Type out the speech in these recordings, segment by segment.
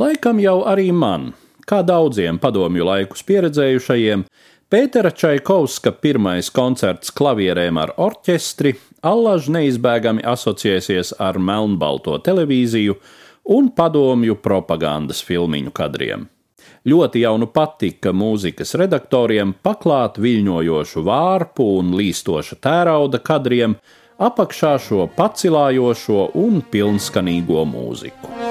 Laikam jau arī man, kā daudziem padomju laikus pieredzējušajiem, Pētera Čaikovska pirmais koncerts klavierēm ar orķestri allaž neizbēgami asociēsies ar melnbalto televīziju un padomju propagandas filmiņu kadriem. Ļoti jau nu patika mūzikas redaktoriem paklāt viļņojošu vārpu un līstoša tērauda kadriem, apakšā šo pacilājošo un pilnskanīgo mūziku.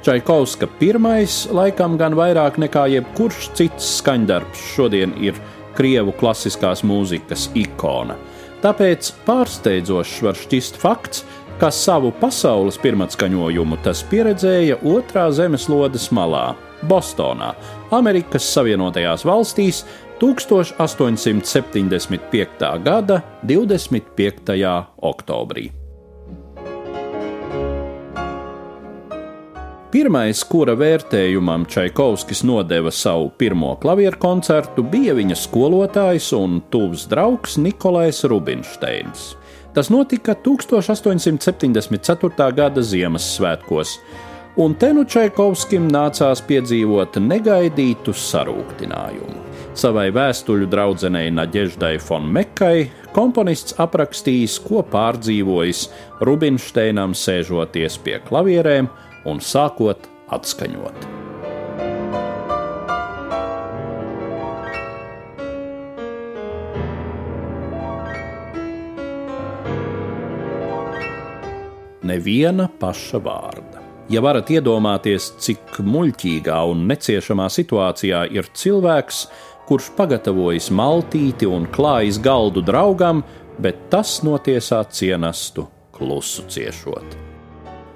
Čaikovska pirmais, laikam gan vairāk nekā jebkurš cits skaņdarbs, šodien ir krievu klasiskās mūzikas ikona. Tāpēc pārsteidzošs var šķist fakts, ka savu pasaules pirmatskaņojumu tas pieredzēja otrā zemeslodes malā, Bostonā, Amerikas Savienotajās valstīs 1875. gada 25. oktobrī. Pirmais, kura vērtējumam Čaikovskis nodeva savu pirmo klavieru koncertu, bija viņa skolotājs un tuvs draugs Nikolais Rubinsteins. Tas notika 1874. gada Ziemassvētkos, un te nu Čaikovskim nācās piedzīvot negaidītu sarūktinājumu. Savai vēstuļu draudzenei Naģeždai Fonmekai komponists aprakstījis, ko pārdzīvojis Rubinsteinam sēžoties pie klavierēm un sākot atskaņot. Neviena paša vārda. Ja varat iedomāties, cik muļķīgā un neciešamā situācijā ir cilvēks, kurš pagatavojas maltīti un klājas galdu draugam, bet tas notiesā cienastu klusu ciešot.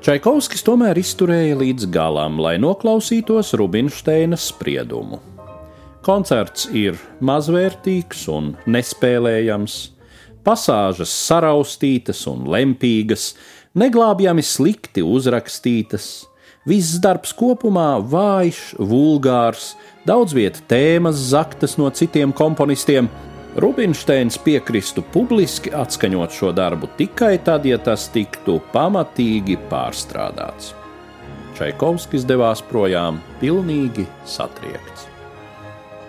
Čaikovskis tomēr izturēja līdz galam, lai noklausītos Rubinsteina spriedumu. Koncerts ir mazvērtīgs un nespēlējams, pasāžas saraustītas un lempīgas, neglābjami slikti uzrakstītas, viss darbs kopumā vājš, vulgārs, daudz vietas tēmas zaktas no citiem komponistiem, Rubinsteins piekristu publiski atskaņot šo darbu tikai tad, ja tas tiktu pamatīgi pārstrādāts. Čaikovskis devās projām pilnīgi satriekts.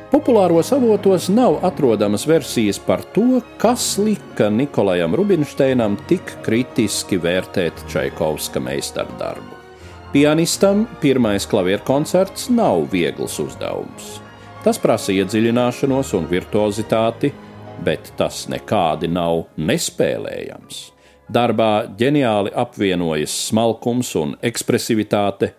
Populāros avotos nav atrodamas versijas par to, kas lika Nikolajam Rubinsteinam tik kritiski vērtēt Čaikovska meistardarbu. Pianistam pirmais klavieru koncerts nav viegls uzdevums. Tas prasa iedziļināšanos un virtuozitāti, bet tas nekādi nav nespēlējams. Darbā ģeniāli apvienojas smalkums un ekspresivitāte,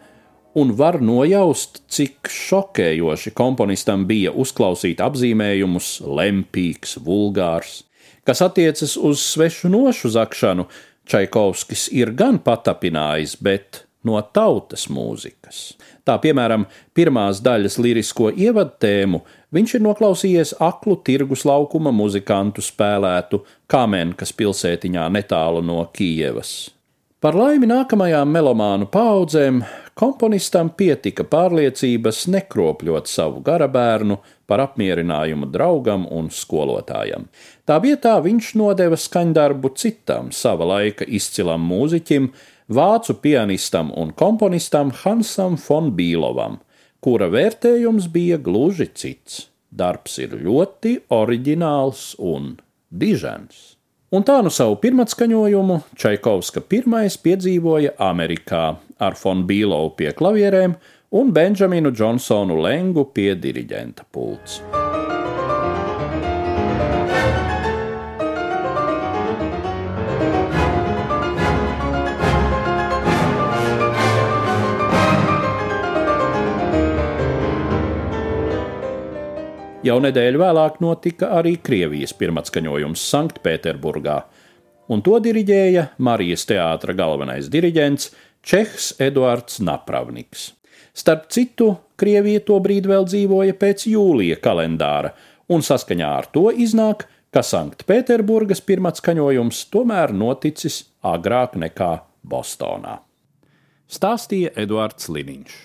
un var nojaust, cik šokējoši komponistam bija uzklausīt apzīmējumus lempīgs, vulgārs, kas attiecas uz svešu nošu zakšanu. Čaikovskis ir gan patapinājis, bet no tautas mūzikas. Tā piemēram, pirmās daļas lirisko ievadtēmu viņš ir noklausījies aklu tirgus laukuma muzikantu spēlētu Kamenkas pilsētiņā netālu no Kijevas. Par laimi nākamajām melomānu paudzēm komponistam pietika pārliecības nekropļot savu garabērnu par apmierinājumu draugam un skolotājam. Tā vietā viņš nodeva skaņdarbu citam sava laika izcilam mūziķim, vācu pianistam un komponistam Hansam von Bīlovam, kura vērtējums bija gluži cits. Darbs ir ļoti oriģināls un dižens. Un tā nu savu pirmatskaņojumu Čaikovska pirmais piedzīvoja Amerikā ar von Bīlovu pie klavierēm un Benjaminu Džonsonu Lengu pie diriģenta pults. Jau nedēļu vēlāk notika arī Krievijas pirmatskaņojums Sanktpēterburgā, un to diriģēja Marijas teātra galvenais diriģents Čehs Eduards Napravniks. Starp citu, Krievija tobrīd vēl dzīvoja pēc jūlija kalendāra, un saskaņā ar to iznāk, ka Sanktpēterburgas pirmatskaņojums tomēr noticis agrāk nekā Bostonā. stāstīja Eduards Liniņš.